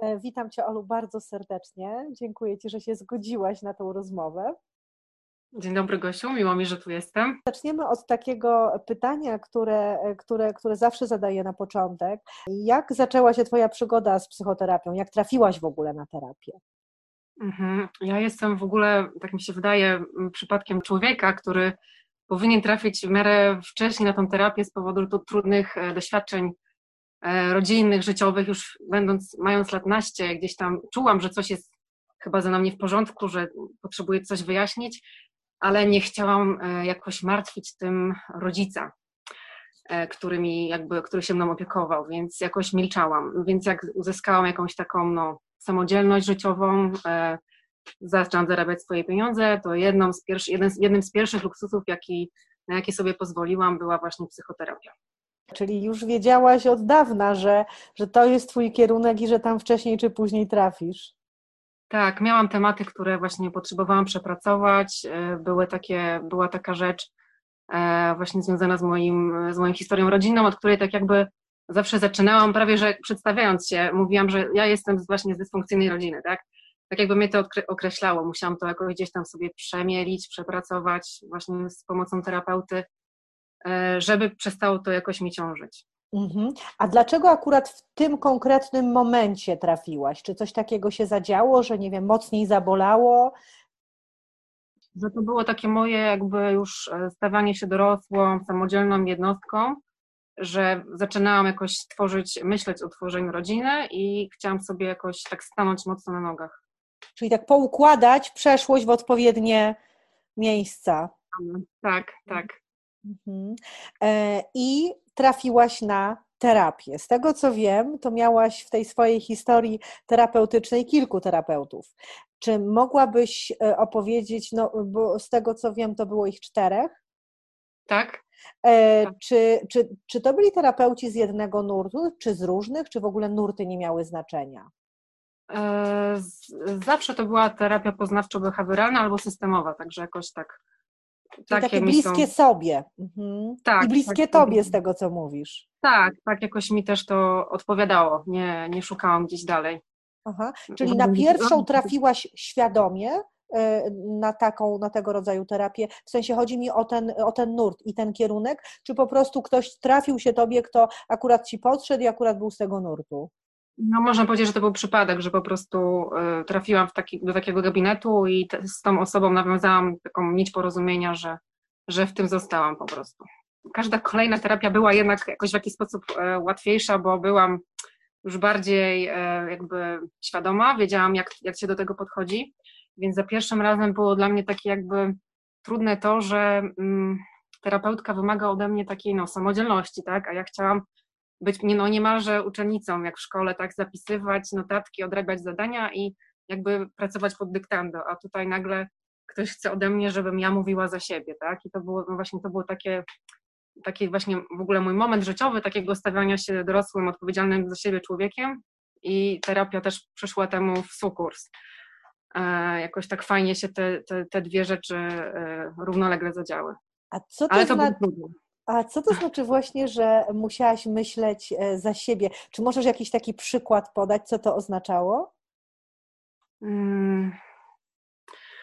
E, witam Cię, Olu, bardzo serdecznie. Dziękuję Ci, że się zgodziłaś na tą rozmowę. Dzień dobry, Gosiu, miło mi, że tu jestem. Zaczniemy od takiego pytania, które, które, które zawsze zadaję na początek. Jak zaczęła się Twoja przygoda z psychoterapią? Jak trafiłaś w ogóle na terapię? Mhm. Ja jestem w ogóle, tak mi się wydaje, przypadkiem człowieka, który powinien trafić w miarę wcześniej na tą terapię z powodu trudnych e, doświadczeń e, rodzinnych, życiowych, już będąc, mając lat naście, gdzieś tam czułam, że coś jest chyba za nami w porządku, że potrzebuję coś wyjaśnić, ale nie chciałam e, jakoś martwić tym rodzica, który mi jakby, który się mną opiekował, więc jakoś milczałam. Więc jak uzyskałam jakąś taką no, samodzielność życiową, zaczęłam zarabiać swoje pieniądze, to jedną z pierwszy, jeden, jednym z pierwszych luksusów, jaki, na jakie sobie pozwoliłam, była właśnie psychoterapia. Czyli już wiedziałaś od dawna, że, że to jest Twój kierunek i że tam wcześniej czy później trafisz. Tak, miałam tematy, które właśnie potrzebowałam przepracować. E, były takie, była taka rzecz e, właśnie związana z, moim, z moją historią rodzinną, od której tak jakby zawsze zaczynałam, prawie że przedstawiając się, mówiłam, że ja jestem właśnie z dysfunkcyjnej rodziny, tak? tak jakby mnie to określało. Musiałam to jakoś gdzieś tam sobie przemielić, przepracować właśnie z pomocą terapeuty, żeby przestało to jakoś mi ciążyć. Mhm. A dlaczego akurat w tym konkretnym momencie trafiłaś? Czy coś takiego się zadziało, że nie wiem, mocniej zabolało? Że to było takie moje jakby już e, stawanie się dorosłą, samodzielną jednostką, że zaczynałam jakoś tworzyć, myśleć o tworzeniu rodziny i chciałam sobie jakoś tak stanąć mocno na nogach. Czyli tak poukładać przeszłość w odpowiednie miejsca. Tak, tak. Mhm. E, I trafiłaś na terapię. Z tego co wiem, to miałaś w tej swojej historii terapeutycznej kilku terapeutów. Czy mogłabyś e, opowiedzieć, no bo z tego co wiem, to było ich czterech? Tak. E, tak. Czy, czy, czy to byli terapeuci z jednego nurtu, czy z różnych, czy w ogóle nurty nie miały znaczenia? E, zawsze to była terapia poznawczo-behawioralna albo systemowa, także jakoś tak. Takie, takie bliskie są... sobie. Mhm. Tak, I bliskie tak, tobie z tego, co mówisz. Tak, tak jakoś mi też to odpowiadało. Nie, nie szukałam gdzieś dalej. Aha. Czyli na pierwszą trafiłaś świadomie e, na taką, na tego rodzaju terapię? W sensie chodzi mi o ten, o ten nurt i ten kierunek, czy po prostu ktoś trafił się tobie, kto akurat ci podszedł i akurat był z tego nurtu? No można powiedzieć, że to był przypadek, że po prostu y, trafiłam taki, do takiego gabinetu i z tą osobą nawiązałam taką nić porozumienia, że, że w tym zostałam po prostu. Każda kolejna terapia była jednak jakoś w jakiś sposób y, łatwiejsza, bo byłam już bardziej y, jakby świadoma, wiedziałam jak, jak się do tego podchodzi, więc za pierwszym razem było dla mnie takie jakby trudne to, że mm, terapeutka wymaga ode mnie takiej no, samodzielności, tak, a ja chciałam być nie, no, niemalże uczennicą, jak w szkole, tak, zapisywać notatki, odrabiać zadania i jakby pracować pod dyktando, a tutaj nagle ktoś chce ode mnie, żebym ja mówiła za siebie, tak, i to było, no właśnie, to było takie, taki właśnie w ogóle mój moment życiowy, takiego stawiania się dorosłym, odpowiedzialnym za siebie człowiekiem i terapia też przyszła temu w sukurs. E, jakoś tak fajnie się te, te, te dwie rzeczy e, równolegle zadziały. A co to Ale to było trudne. A co to znaczy właśnie, że musiałaś myśleć e, za siebie? Czy możesz jakiś taki przykład podać, co to oznaczało? Hmm.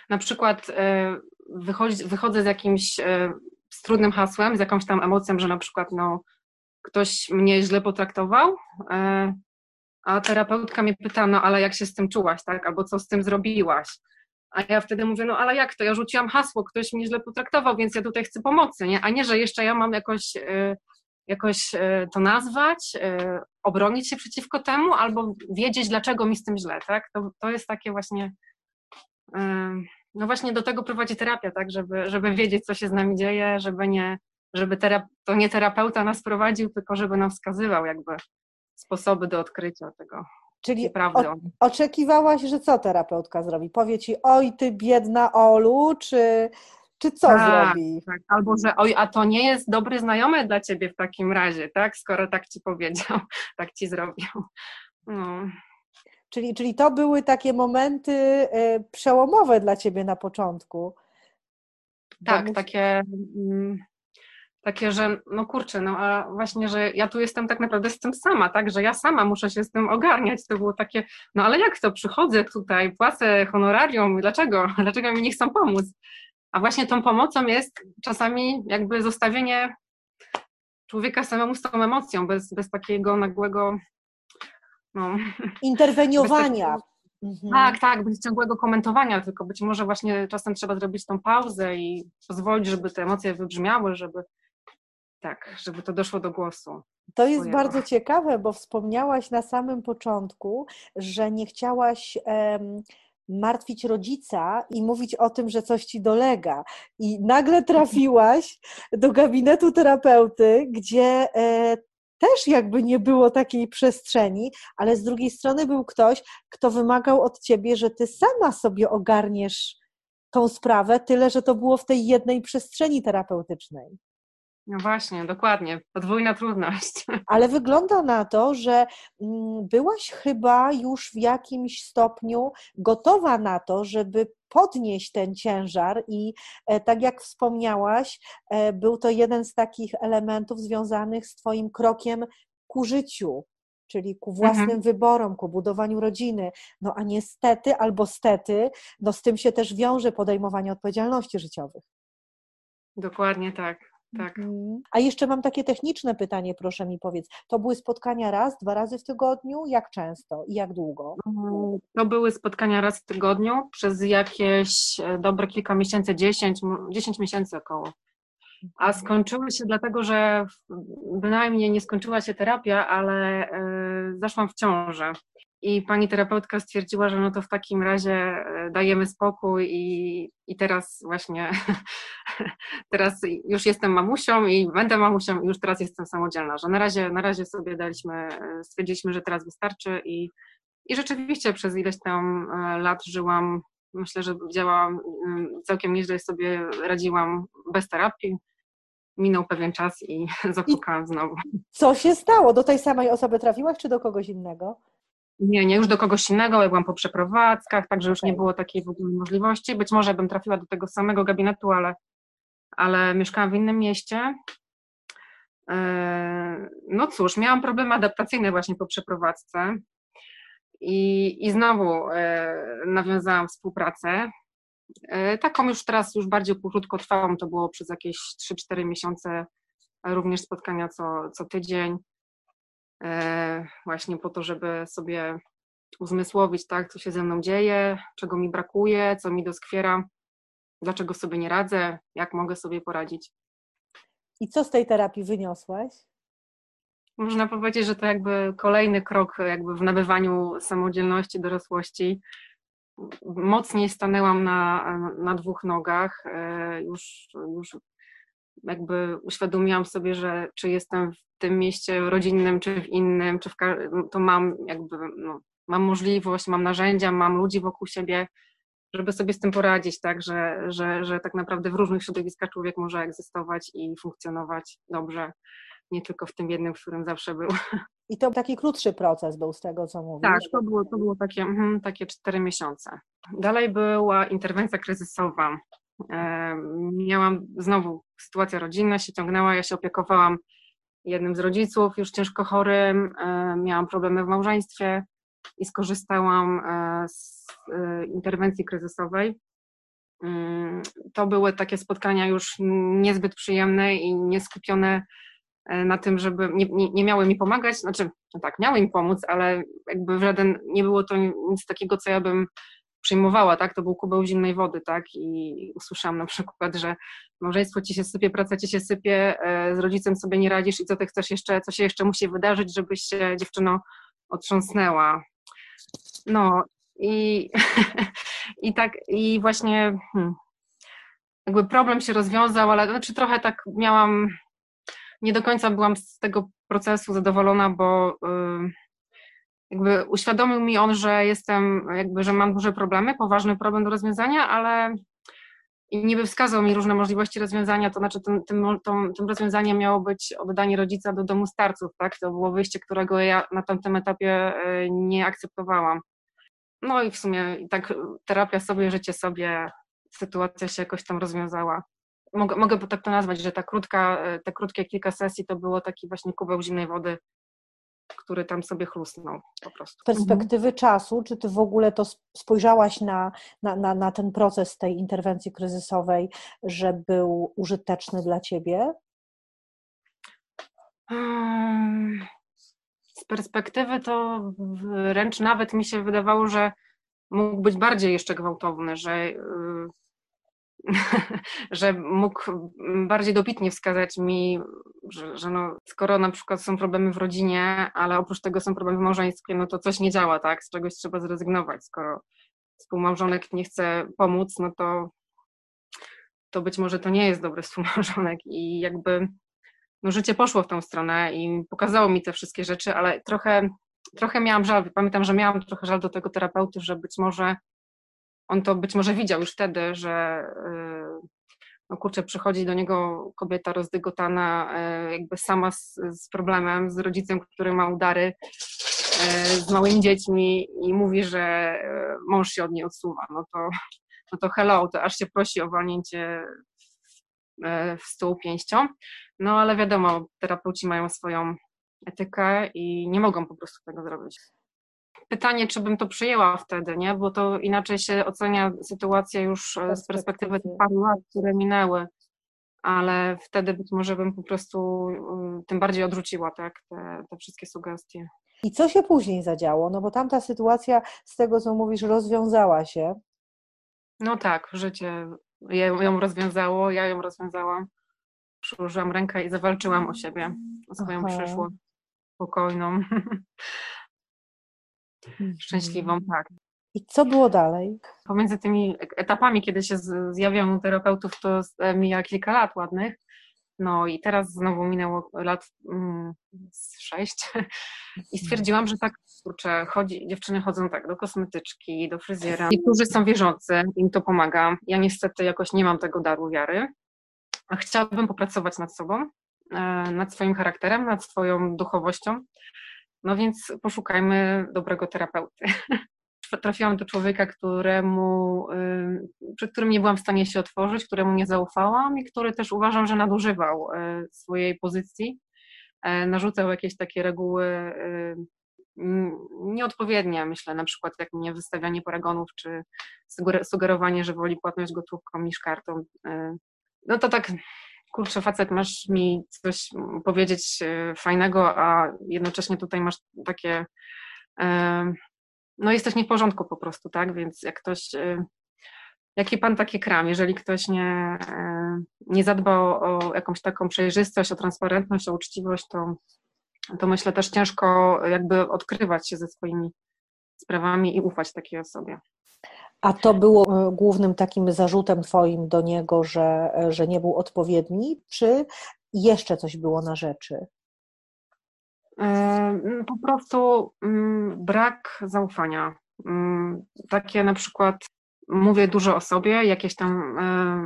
Na przykład e, wychodzi, wychodzę z jakimś e, z trudnym hasłem, z jakąś tam emocją, że na przykład no, ktoś mnie źle potraktował, a terapeutka mnie pyta, no ale jak się z tym czułaś, tak? Albo co z tym zrobiłaś? A ja wtedy mówię, no ale jak to? Ja rzuciłam hasło, ktoś mnie źle potraktował, więc ja tutaj chcę pomocy, nie? A nie, że jeszcze ja mam jakoś, y, jakoś y, to nazwać, y, obronić się przeciwko temu, albo wiedzieć, dlaczego mi z tym źle, tak? To, to jest takie właśnie, no właśnie do tego prowadzi terapia, tak? Żeby, żeby wiedzieć, co się z nami dzieje, żeby nie, żeby terap- to nie terapeuta nas prowadził, tylko żeby nam wskazywał jakby sposoby do odkrycia tego. Czyli o, oczekiwałaś, że co terapeutka zrobi? Powie ci, oj ty biedna Olu, czy, czy co tak, zrobi? Tak. Albo, że oj, a to nie jest dobry znajomy dla ciebie w takim razie, tak? Skoro tak ci powiedział, tak ci zrobił. No. Czyli, czyli to były takie momenty y, przełomowe dla ciebie na początku. Tak, takie... Takie, że no kurczę, no a właśnie, że ja tu jestem tak naprawdę z tym sama, tak, że ja sama muszę się z tym ogarniać. To było takie, no ale jak to, przychodzę tutaj, płacę honorarium, dlaczego? Dlaczego mi nie chcą pomóc? A właśnie tą pomocą jest czasami jakby zostawienie człowieka samemu z tą emocją, bez, bez takiego nagłego no, interweniowania. Mhm. Tak, tak, bez ciągłego komentowania, tylko być może właśnie czasem trzeba zrobić tą pauzę i pozwolić, żeby te emocje wybrzmiały, żeby tak, żeby to doszło do głosu. To jest bardzo ciekawe, bo wspomniałaś na samym początku, że nie chciałaś um, martwić rodzica i mówić o tym, że coś ci dolega. I nagle trafiłaś do gabinetu terapeuty, gdzie e, też jakby nie było takiej przestrzeni, ale z drugiej strony był ktoś, kto wymagał od ciebie, że ty sama sobie ogarniesz tą sprawę, tyle że to było w tej jednej przestrzeni terapeutycznej. No właśnie, dokładnie. Podwójna trudność. Ale wygląda na to, że mm, byłaś chyba już w jakimś stopniu gotowa na to, żeby podnieść ten ciężar, i e, tak jak wspomniałaś, e, był to jeden z takich elementów związanych z Twoim krokiem ku życiu, czyli ku własnym mhm. wyborom, ku budowaniu rodziny. No a niestety albo stety, no z tym się też wiąże podejmowanie odpowiedzialności życiowych. Dokładnie tak. Tak. Mhm. A jeszcze mam takie techniczne pytanie, proszę mi powiedz. To były spotkania raz, dwa razy w tygodniu? Jak często i jak długo? Mm, to były spotkania raz w tygodniu przez jakieś e, dobre kilka miesięcy, 10, 10 miesięcy około. A mhm. skończyły się dlatego, że bynajmniej nie skończyła się terapia, ale y, zaszłam w ciążę. I pani terapeutka stwierdziła, że no to w takim razie e, dajemy spokój i, i teraz właśnie, teraz już jestem mamusią i będę mamusią i już teraz jestem samodzielna, że na razie, na razie sobie daliśmy, stwierdziliśmy, że teraz wystarczy i, i rzeczywiście przez ileś tam e, lat żyłam, myślę, że działałam mm, całkiem nieźle sobie radziłam bez terapii. Minął pewien czas i zapukałam znowu. Co się stało? Do tej samej osoby trafiłaś, czy do kogoś innego? Nie, nie, już do kogoś innego, ja byłam po przeprowadzkach, także już okay. nie było takiej w ogóle możliwości. Być może bym trafiła do tego samego gabinetu, ale, ale mieszkałam w innym mieście. E, no cóż, miałam problemy adaptacyjne właśnie po przeprowadzce i, i znowu e, nawiązałam współpracę. E, taką już teraz, już bardziej krótkotrwałą, to było przez jakieś 3-4 miesiące również spotkania co, co tydzień. Właśnie po to, żeby sobie uzmysłowić, tak, co się ze mną dzieje, czego mi brakuje, co mi doskwiera, dlaczego sobie nie radzę, jak mogę sobie poradzić. I co z tej terapii wyniosłaś? Można powiedzieć, że to jakby kolejny krok jakby w nabywaniu samodzielności, dorosłości. Mocniej stanęłam na, na dwóch nogach. E, już, już jakby uświadomiłam sobie, że czy jestem w tym mieście rodzinnym, czy w innym, czy w, to mam jakby, no, mam możliwość, mam narzędzia, mam ludzi wokół siebie, żeby sobie z tym poradzić, tak, że, że, że tak naprawdę w różnych środowiskach człowiek może egzystować i funkcjonować dobrze, nie tylko w tym jednym, w którym zawsze był. I to taki krótszy proces był z tego, co mówisz? Tak, to było, to było takie, mm, takie cztery miesiące. Dalej była interwencja kryzysowa. Miałam znowu sytuacja rodzinna się ciągnęła, ja się opiekowałam jednym z rodziców już ciężko chorym, miałam problemy w małżeństwie i skorzystałam e, z e, interwencji kryzysowej. Mm, to były takie spotkania już niezbyt przyjemne i nieskupione e, na tym, żeby nie, nie, nie, miały mi pomagać, znaczy no tak, miały mi pomóc, ale jakby w żaden, nie było to nic takiego, co ja bym przyjmowała, tak, to był kubeł zimnej wody, tak, i usłyszałam na przykład, że małżeństwo ci się sypie, praca ci się sypie, z rodzicem sobie nie radzisz i co ty chcesz jeszcze, co się jeszcze musi wydarzyć, żebyś się dziewczyno otrząsnęła. No i, i tak, i właśnie hmm, jakby problem się rozwiązał, ale znaczy trochę tak miałam, nie do końca byłam z tego procesu zadowolona, bo yy, jakby uświadomił mi on, że jestem, jakby, że mam duże problemy, poważny problem do rozwiązania, ale i niby wskazał mi różne możliwości rozwiązania, to znaczy tym, tym, tym rozwiązaniem miało być oddanie rodzica do domu starców, tak? To było wyjście, którego ja na tamtym etapie e, nie akceptowałam. No i w sumie tak terapia sobie, życie sobie, sytuacja się jakoś tam rozwiązała. mogę, mogę tak to nazwać, że ta krótka, te krótkie kilka sesji to było taki właśnie kubeł zimnej wody, który tam sobie chlusnął po prostu. Z perspektywy mhm. czasu, czy ty w ogóle to spojrzałaś na, na, na, na ten proces tej interwencji kryzysowej, że był użyteczny dla ciebie? Z perspektywy to wręcz nawet mi się wydawało, że mógł być bardziej jeszcze gwałtowny, że, y, że mógł bardziej dobitnie wskazać mi, że, że no, skoro na przykład są problemy w rodzinie, ale oprócz tego są problemy w małżeństwie, no to coś nie działa, tak? Z czegoś trzeba zrezygnować. Skoro współmałżonek nie chce pomóc, no to, to być może to nie jest dobry współmałżonek i jakby no życie poszło w tą stronę i pokazało mi te wszystkie rzeczy, ale trochę, trochę miałam żal, pamiętam, że miałam trochę żal do tego terapeuty, że być może on to być może widział już wtedy, że y, no kurczę, przychodzi do niego kobieta rozdygotana, y, jakby sama z, z problemem, z rodzicem, który ma udary, y, z małymi dziećmi i mówi, że mąż się od niej odsuwa, no to, no to hello, to aż się prosi o walnięcie w stół pięścią. No ale wiadomo, terapeuci mają swoją etykę i nie mogą po prostu tego zrobić. Pytanie, czy bym to przyjęła wtedy, nie? Bo to inaczej się ocenia sytuację już e, z perspektywy paru lat, które minęły, ale wtedy być może bym po prostu mm, tym bardziej odrzuciła tak, te, te wszystkie sugestie. I co się później zadziało? No bo tamta sytuacja, z tego co mówisz, rozwiązała się. No tak, życie ją rozwiązało, ja ją rozwiązałam przyłożyłam rękę i zawalczyłam o siebie, o swoją Aha. przyszłość spokojną, mhm. szczęśliwą, tak. I co było dalej? Pomiędzy tymi etapami, kiedy się zjawiam u terapeutów, to mija kilka lat ładnych. No i teraz znowu minęło lat mm, sześć i stwierdziłam, że tak, kurczę, chodzi, dziewczyny chodzą tak do kosmetyczki, do fryzjera. Niektórzy są wierzący, im to pomaga. Ja niestety jakoś nie mam tego daru wiary, chciałabym popracować nad sobą, e, nad swoim charakterem, nad swoją duchowością. No więc poszukajmy dobrego terapeuty. Trafiłam do człowieka, któremu, przed którym nie byłam w stanie się otworzyć, któremu nie zaufałam i który też uważam, że nadużywał e, swojej pozycji, e, narzucał jakieś takie reguły nieodpowiednie, myślę, na przykład jak mnie wystawianie paragonów, czy sugerowanie, że woli płatność gotówką niż kartą no to tak, kurczę, facet, masz mi coś powiedzieć e, fajnego, a jednocześnie tutaj masz takie, e, no jesteś nie w porządku po prostu, tak, więc jak ktoś, e, jaki pan taki kram, jeżeli ktoś nie, nie zadba o, o jakąś taką przejrzystość, o transparentność, o uczciwość, to, to myślę też ciężko jakby odkrywać się ze swoimi sprawami i ufać takiej osobie. A to było e, głównym takim zarzutem Twoim do niego, że, e, że nie był odpowiedni, czy jeszcze coś było na rzeczy? E, po prostu mm, brak zaufania. Mm, takie na przykład mówię dużo o sobie, jakieś tam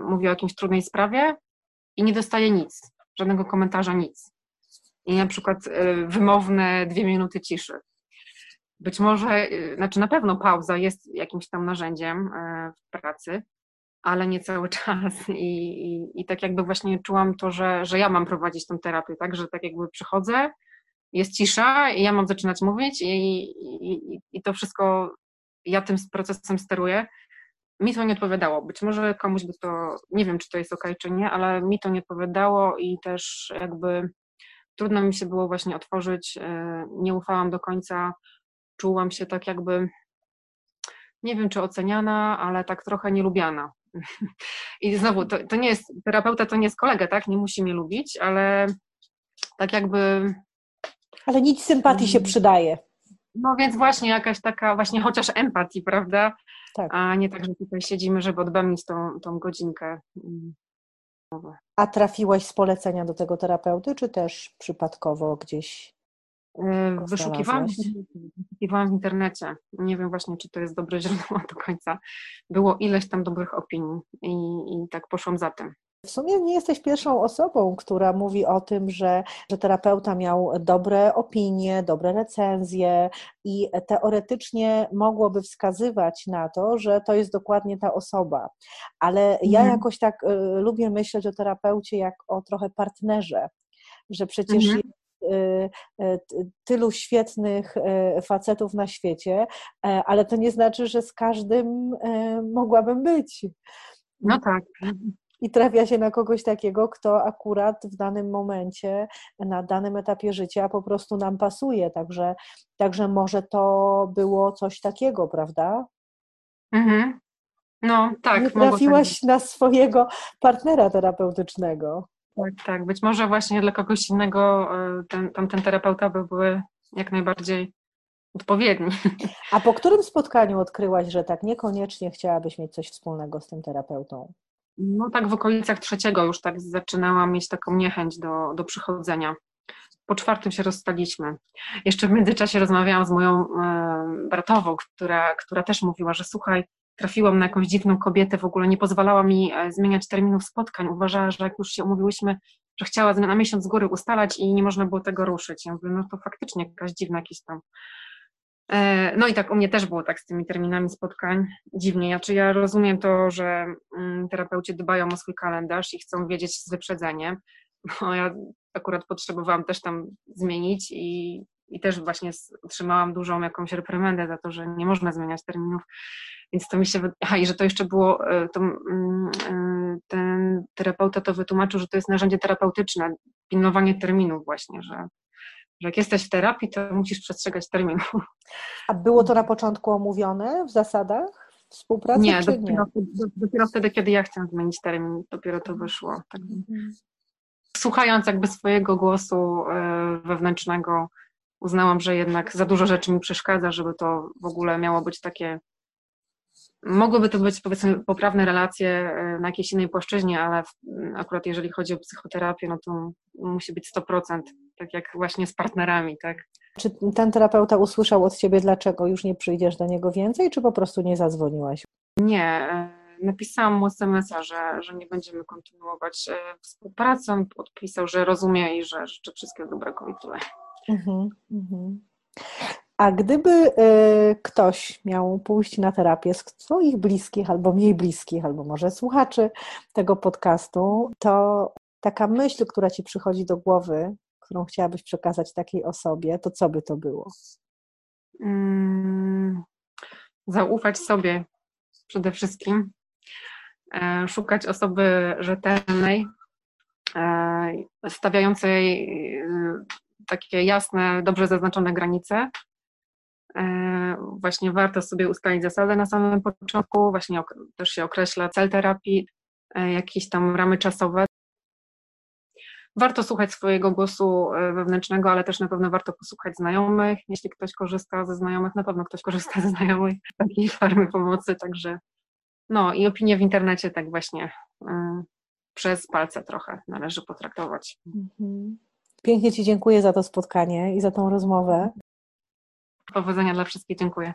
mówię o jakimś trudnej sprawie i nie dostaję nic, żadnego komentarza, nic. I na przykład wymowne dwie minuty ciszy. Być może, y, znaczy na pewno pauza jest jakimś tam narzędziem e, w pracy, ale nie cały czas. I, i, i tak jakby właśnie czułam to, że, że ja mam prowadzić tę terapię, tak, że tak jakby przychodzę, jest cisza i ja mam zaczynać mówić i, i, i to wszystko ja tym procesem steruję. Mi to nie odpowiadało. Być może komuś by to, nie wiem czy to jest ok, czy nie, ale mi to nie odpowiadało i też jakby trudno mi się było właśnie otworzyć. E, nie ufałam do końca czułam się tak jakby, nie wiem czy oceniana, ale tak trochę nielubiana. I znowu, to, to nie jest, terapeuta to nie jest kolega, tak? Nie musi mnie lubić, ale tak jakby. Ale nic sympatii się mm. przydaje. No więc właśnie jakaś taka, właśnie chociaż empatii, prawda? Tak. A nie tak, że tutaj siedzimy, żeby odbędzić tą, tą godzinkę. A trafiłaś z polecenia do tego terapeuty, czy też przypadkowo gdzieś wyszukiwałam, wyszukiwałam w internecie. Nie wiem właśnie, czy to jest dobre źródło do końca. Było ileś tam dobrych opinii i, i tak poszłam za tym. W sumie nie jesteś pierwszą osobą, która mówi o tym, że, że terapeuta miał dobre opinie, dobre recenzje i teoretycznie mogłoby wskazywać na to, że to jest dokładnie ta osoba. Ale ja mhm. jakoś tak y, lubię myśleć o terapeucie jak o trochę partnerze, że przecież mhm. Y, y, tylu świetnych y, facetów na świecie, e, ale to nie znaczy, że z każdym e, mogłabym być. No tak. I trafia się na kogoś takiego, kto akurat w danym momencie, na danym etapie życia po prostu nam pasuje. Także, także może to było coś takiego, prawda? Mhm. No, tak. Nie trafiłaś tak na swojego partnera terapeutycznego. Tak, tak. Być może właśnie dla kogoś innego e, ten, tamten terapeuta by były jak najbardziej odpowiedni. A po którym spotkaniu odkryłaś, że tak niekoniecznie chciałabyś mieć coś wspólnego z tym terapeutą? No tak w okolicach trzeciego już tak zaczynałam mieć taką niechęć do, do przychodzenia. Po czwartym się rozstaliśmy. Jeszcze w międzyczasie rozmawiałam z moją e, bratową, która, która też mówiła, że słuchaj, trafiłam na jakąś dziwną kobietę, w ogóle nie pozwalała mi e, zmieniać terminów spotkań. Uważała, że jak już się umówiłyśmy, że chciała na miesiąc z góry ustalać i nie można było tego ruszyć. Ja mówię, no to faktycznie jakaś dziwna jakieś tam. E, no i tak u mnie też było tak z tymi terminami spotkań. Dziwnie. Ja, czy ja rozumiem to, że mm, terapeuci dbają o swój kalendarz i chcą wiedzieć z wyprzedzeniem. No ja akurat potrzebowałam też tam zmienić i, i też właśnie otrzymałam dużą jakąś reprymendę za to, że nie można zmieniać terminów. Więc to mi się. Aha, i że to jeszcze było. E, to, e, ten terapeuta to wytłumaczył, że to jest narzędzie terapeutyczne, pilnowanie terminów, właśnie, że, że jak jesteś w terapii, to musisz przestrzegać terminu. A było to na początku omówione w zasadach współpracy? Nie, dopiero, nie? dopiero wtedy, kiedy ja chciałam zmienić termin, dopiero to wyszło. Tak. Mhm. Słuchając jakby swojego głosu e, wewnętrznego, uznałam, że jednak za dużo rzeczy mi przeszkadza, żeby to w ogóle miało być takie Mogłyby to być powiedzmy poprawne relacje e, na jakiejś innej płaszczyźnie, ale akurat jeżeli chodzi o psychoterapię, no to musi być 100%, tak jak właśnie z partnerami, tak? Czy ten terapeuta usłyszał od ciebie, dlaczego już nie przyjdziesz do niego więcej, czy po prostu nie zadzwoniłaś? Nie, e, napisałam mu SMS-a, że, że nie będziemy kontynuować e, współpracę. Odpisał, że rozumie i że życzę wszystkiego dobrego i tyle. Mhm, mhm. A gdyby y, ktoś miał pójść na terapię z swoich bliskich, albo mniej bliskich, albo może słuchaczy tego podcastu, to taka myśl, która ci przychodzi do głowy, którą chciałabyś przekazać takiej osobie, to co by to było? Hmm, zaufać sobie przede wszystkim, e, szukać osoby rzetelnej, e, stawiającej e, takie jasne, dobrze zaznaczone granice, E, właśnie warto sobie ustalić zasady na samym początku, właśnie też się określa cel terapii, e, jakieś tam ramy czasowe. Warto słuchać swojego głosu e, wewnętrznego, ale też na pewno warto posłuchać znajomych. Jeśli ktoś korzysta ze znajomych, na pewno ktoś korzysta ze znajomych takiej formy pomocy, także no i opinie w internecie tak właśnie przez palce trochę należy potraktować. Mhm. Pięknie Ci dziękuję za to spotkanie i za tą rozmowę. Powodzenia dla wszystkich. Dziękuję.